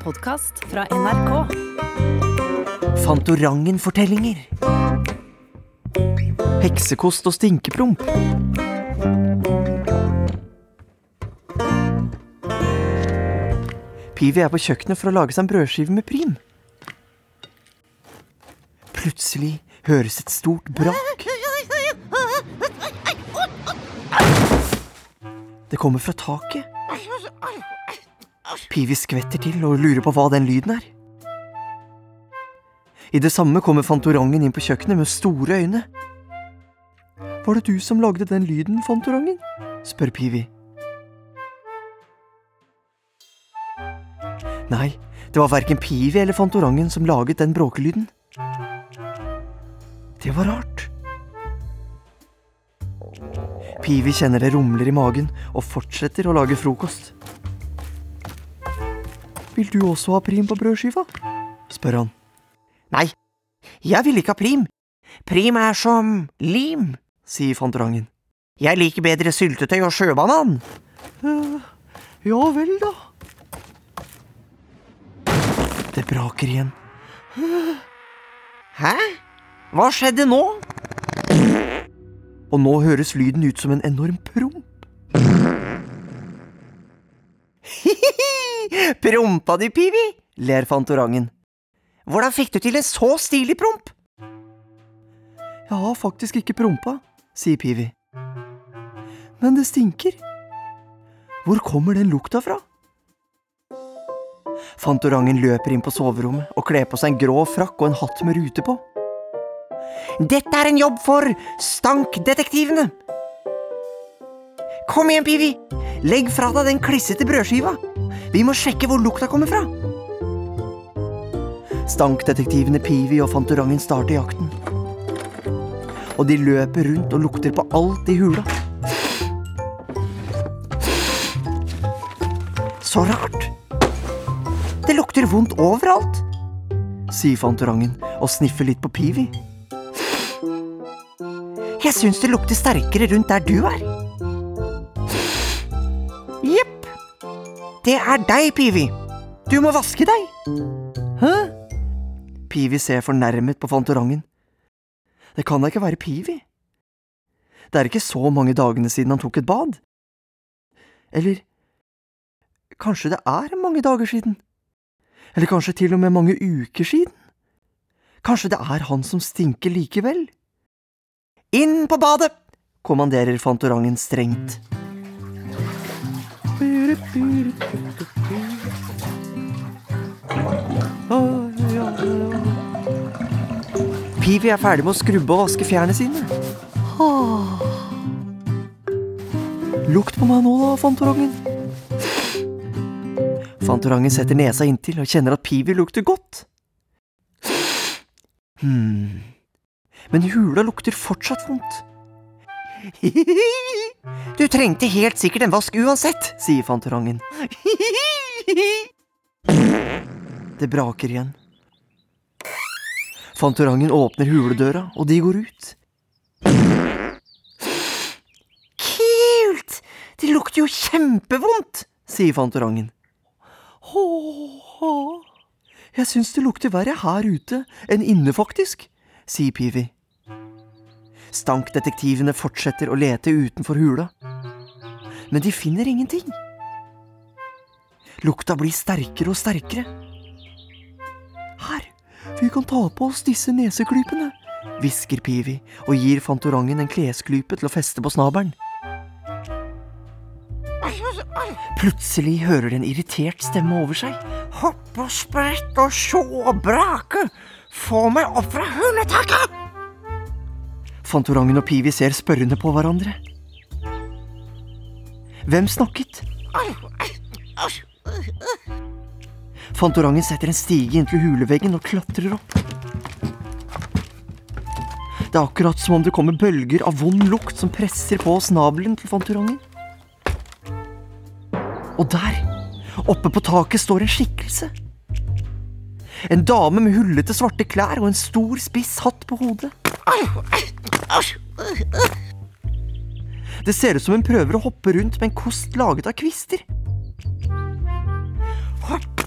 podkast fra NRK. Fantorangen-fortellinger. Heksekost og stinkepromp. Pivi er på kjøkkenet for å lage seg en brødskive med prim. Plutselig høres et stort brak. Det kommer fra taket. Pivi skvetter til og lurer på hva den lyden er. I det samme kommer Fantorangen inn på kjøkkenet med store øyne. Var det du som lagde den lyden, Fantorangen? spør Pivi. Nei, det var verken Pivi eller Fantorangen som laget den bråkelyden. Det var rart. Pivi kjenner det rumler i magen og fortsetter å lage frokost. Vil du også ha prim på brødskiva? spør han. Nei, jeg vil ikke ha prim. Prim er som lim, sier Fantorangen. Jeg liker bedre syltetøy og sjøbanan. ja vel, da. Det braker igjen. Hæ? Hva skjedde nå? Og nå høres lyden ut som en enorm promp. Prompa du, Pivi? ler Fantorangen. Hvordan fikk du til en så stilig promp? Jeg har faktisk ikke prompa, sier Pivi. Men det stinker. Hvor kommer den lukta fra? Fantorangen løper inn på soverommet og kler på seg en grå frakk og en hatt med rute på. Dette er en jobb for stankdetektivene! Kom igjen, Pivi! Legg fra deg den klissete brødskiva! Vi må sjekke hvor lukta kommer fra! Stankdetektivene Pivi og Fantorangen starter jakten. Og de løper rundt og lukter på alt i hula. Så rart! Det lukter vondt overalt, sier Fantorangen og sniffer litt på Pivi. Jeg syns det lukter sterkere rundt der du er. Jepp. Det er deg, Pivi. Du må vaske deg. Hæ? Pivi ser fornærmet på Fantorangen. Det kan da ikke være Pivi? Det er ikke så mange dagene siden han tok et bad. Eller kanskje det er mange dager siden? Eller kanskje til og med mange uker siden? Kanskje det er han som stinker likevel? Inn på badet! kommanderer Fantorangen strengt. Pivi er ferdig med å skrubbe og vaske fjærene sine. Lukt på meg nå, da, Fantorangen. Fantorangen setter nesa inntil og kjenner at Pivi lukter godt. Hmm. Men hula lukter fortsatt vondt. Du trengte helt sikkert en vask uansett, sier Fantorangen. Det braker igjen. Fantorangen åpner huledøra, og de går ut. Kult! Det lukter jo kjempevondt, sier Fantorangen. Åh, jeg syns det lukter verre her ute enn inne, faktisk, sier Pivi. Stankdetektivene fortsetter å lete utenfor hula, men de finner ingenting. Lukta blir sterkere og sterkere. Vi kan ta på oss disse neseklypene, hvisker Pivi og gir Fantorangen en klesklype til å feste på snabelen. Plutselig hører de en irritert stemme over seg. Hopp og sprett og sjå og brake! Få meg opp fra hundetaket! Fantorangen og Pivi ser spørrende på hverandre. Hvem snakket? Fantorangen setter en stige inntil huleveggen og klatrer opp. Det er akkurat som om det kommer bølger av vond lukt som presser på snabelen til Fantorangen. Og der, oppe på taket, står en skikkelse. En dame med hullete, svarte klær og en stor, spiss hatt på hodet. Det ser ut som hun prøver å hoppe rundt med en kost laget av kvister.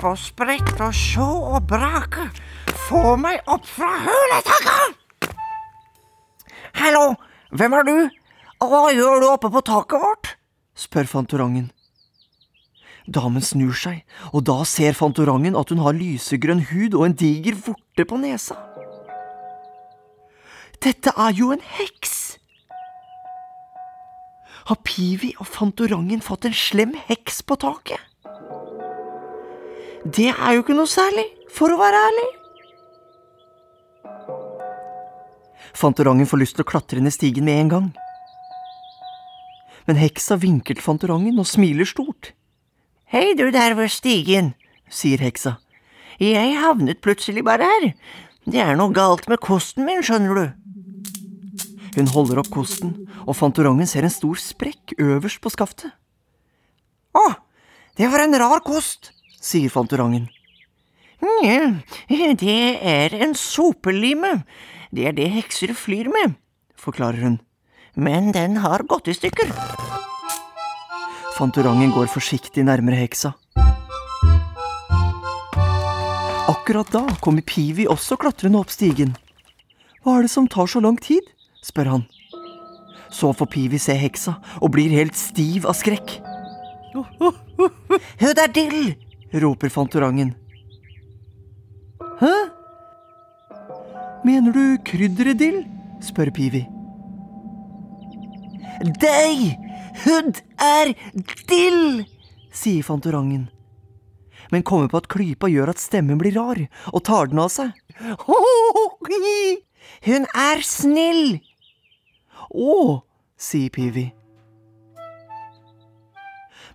Og sprette og sjå og brake. Få meg opp fra huletaket! Hallo, hvem er du? Og hva gjør du oppe på taket vårt? spør Fantorangen. Damen snur seg, og da ser Fantorangen at hun har lysegrønn hud og en diger vorte på nesa. Dette er jo en heks! Har Pivi og Fantorangen fått en slem heks på taket? Det er jo ikke noe særlig, for å være ærlig. Fantorangen får lyst til å klatre ned stigen med en gang. Men heksa vinker til Fantorangen og smiler stort. Hei, du der ved stigen, sier heksa. Jeg havnet plutselig bare her. Det er noe galt med kosten min, skjønner du. Hun holder opp kosten, og Fantorangen ser en stor sprekk øverst på skaftet. Å, det var en rar kost, sier Fantorangen. Nja, det er en sopelime. Det er det hekser flyr med, forklarer hun. Men den har gått i stykker. Fantorangen går forsiktig nærmere heksa. Akkurat da kommer Pivi også klatrende opp stigen. Hva er det som tar så lang tid? spør han. Så får Pivi se heksa og blir helt stiv av skrekk. Hun er Dill! Roper Fantorangen. Hæ? Mener du krydderet dill? spør Pivi. Deg! Hud er Dill! sier Fantorangen. Men kommer på at klypa gjør at stemmen blir rar, og tar den av seg. Hun er snill! Å, sier Pivi.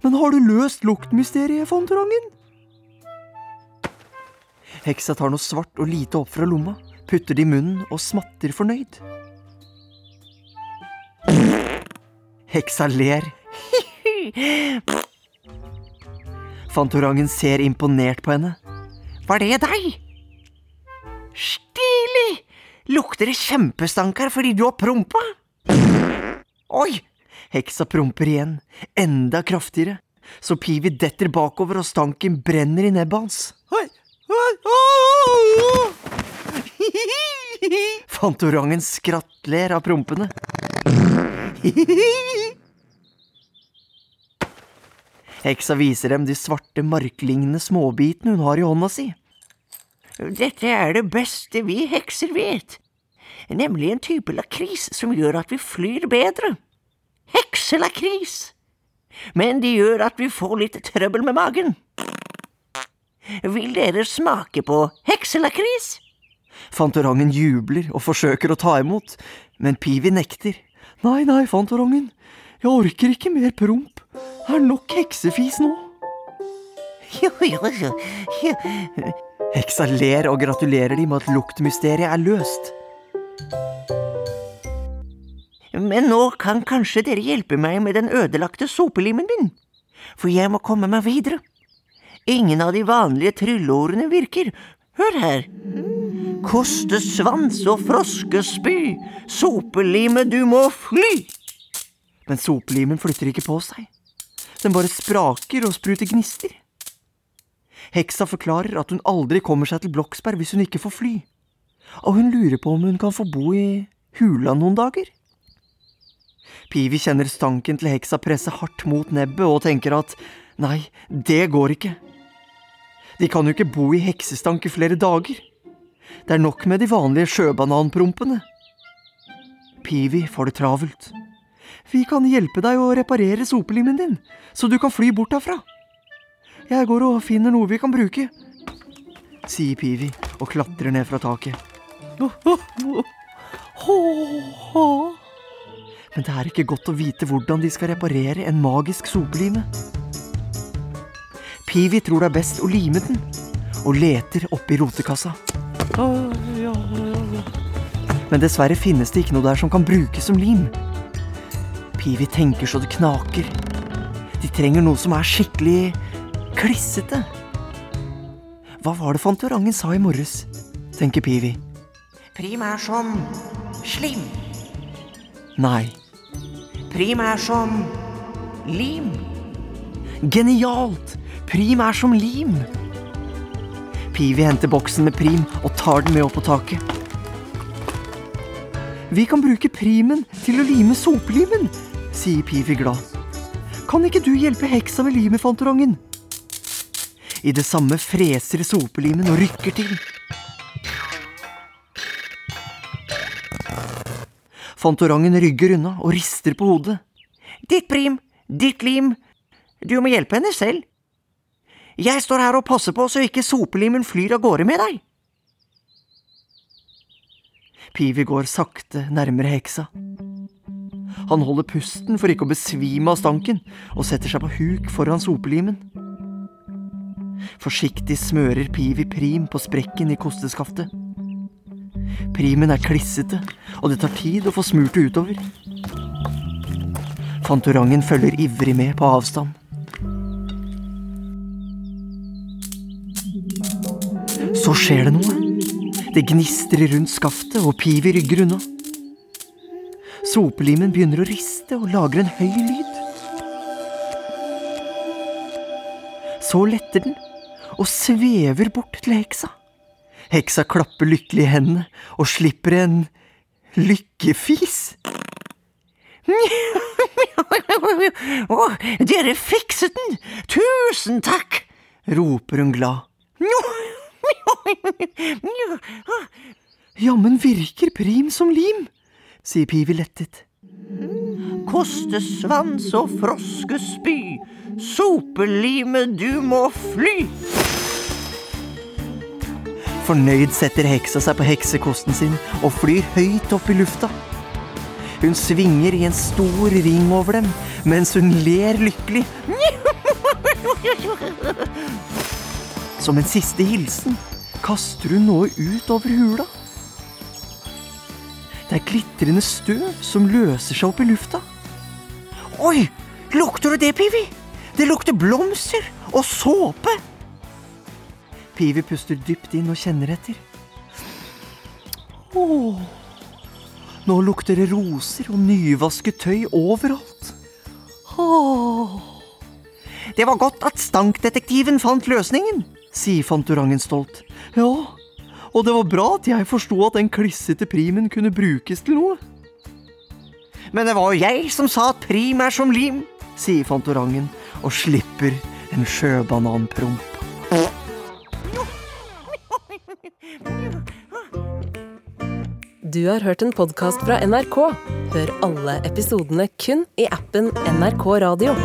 Men har du løst luktmysteriet, Fantorangen? Heksa tar noe svart og lite opp fra lomma, putter det i munnen og smatter fornøyd. Heksa ler. Fantorangen ser imponert på henne. Var det deg? Stilig! Lukter det kjempestank her fordi du har prompa? Oi! Heksa promper igjen, enda kraftigere, så Pivi detter bakover og stanken brenner i nebbet hans. Fantorangen skrattler av prompene. Heksa viser dem de svarte, marklignende småbitene hun har i hånda si. Dette er det beste vi hekser vet, nemlig en type lakris som gjør at vi flyr bedre. Hekselakris! Men de gjør at vi får litt trøbbel med magen. Vil dere smake på hekselakris? Fantorangen jubler og forsøker å ta imot, men Pivi nekter. Nei, nei, Fantorangen, jeg orker ikke mer promp. Det er nok heksefis nå. Jo, jo, jo, jo. Heksa ler og gratulerer dem med at luktmysteriet er løst. Men nå kan kanskje dere hjelpe meg med den ødelagte sopelimen min, for jeg må komme meg videre. Ingen av de vanlige trylleordene virker. Hør her. Kostesvans og froskespy, sopelime, du må fly! Men sopelimen flytter ikke på seg. Den bare spraker og spruter gnister. Heksa forklarer at hun aldri kommer seg til Bloksberg hvis hun ikke får fly, og hun lurer på om hun kan få bo i hula noen dager. Pivi kjenner stanken til heksa presse hardt mot nebbet og tenker at nei, det går ikke. De kan jo ikke bo i heksestank i flere dager. Det er nok med de vanlige sjøbananprompene. Pivi får det travelt. Vi kan hjelpe deg å reparere sopelimen din, så du kan fly bort herfra. Jeg går og finner noe vi kan bruke, sier Pivi og klatrer ned fra taket. Men det er ikke godt å vite hvordan de skal reparere en magisk sopelime. Pivi tror det er best å lime den, og leter oppi rotekassa. Men dessverre finnes det ikke noe der som kan brukes som lim. Pivi tenker så det knaker. De trenger noe som er skikkelig klissete. Hva var det Fantorangen sa i morges, tenker Pivi. Prim er som slim. Nei, Prim er som lim. genialt! Prim er som lim. Pivi henter boksen med prim og tar den med opp på taket. Vi kan bruke primen til å lime sopelimen, sier Pivi glad. Kan ikke du hjelpe heksa med limet, Fantorangen? I det samme freser sopelimen og rykker til. Fantorangen rygger unna og rister på hodet. Ditt prim, ditt lim. Du må hjelpe henne selv. Jeg står her og passer på så ikke sopelimen flyr av gårde med deg. Pivi går sakte nærmere heksa. Han holder pusten for ikke å besvime av stanken, og setter seg på huk foran sopelimen. Forsiktig smører Pivi prim på sprekken i kosteskaftet. Primen er klissete, og det tar tid å få smurt det utover. Fantorangen følger ivrig med på avstand. Så skjer det noe. Det gnistrer rundt skaftet, og Pivi rygger unna. Sopelimen begynner å riste og lager en høy lyd. Så letter den og svever bort til heksa. Heksa klapper lykkelig i hendene og slipper en lykkefis. Å, dere fikset den! Tusen takk! roper hun glad. Jammen virker prim som lim, sier Pivi lettet. Kostesvans og froskespy, sopelime du må fly! Fornøyd setter heksa seg på heksekosten sin og flyr høyt opp i lufta. Hun svinger i en stor ring over dem mens hun ler lykkelig. Som en siste hilsen kaster hun noe ut over hula. Det er glitrende støv som løser seg opp i lufta. Oi, lukter du det, Pivi? Det lukter blomster og såpe. Pivi puster dypt inn og kjenner etter. Åh, nå lukter det roser og nyvasket tøy overalt. Åh. Det var godt at stankdetektiven fant løsningen. Sier Fantorangen stolt. Ja, og det var bra at jeg forsto at den klissete primen kunne brukes til noe. Men det var jo jeg som sa at prim er som lim. sier Fantorangen og slipper en sjøbananpromp. Du har hørt en podkast fra NRK. Hør alle episodene kun i appen NRK Radio.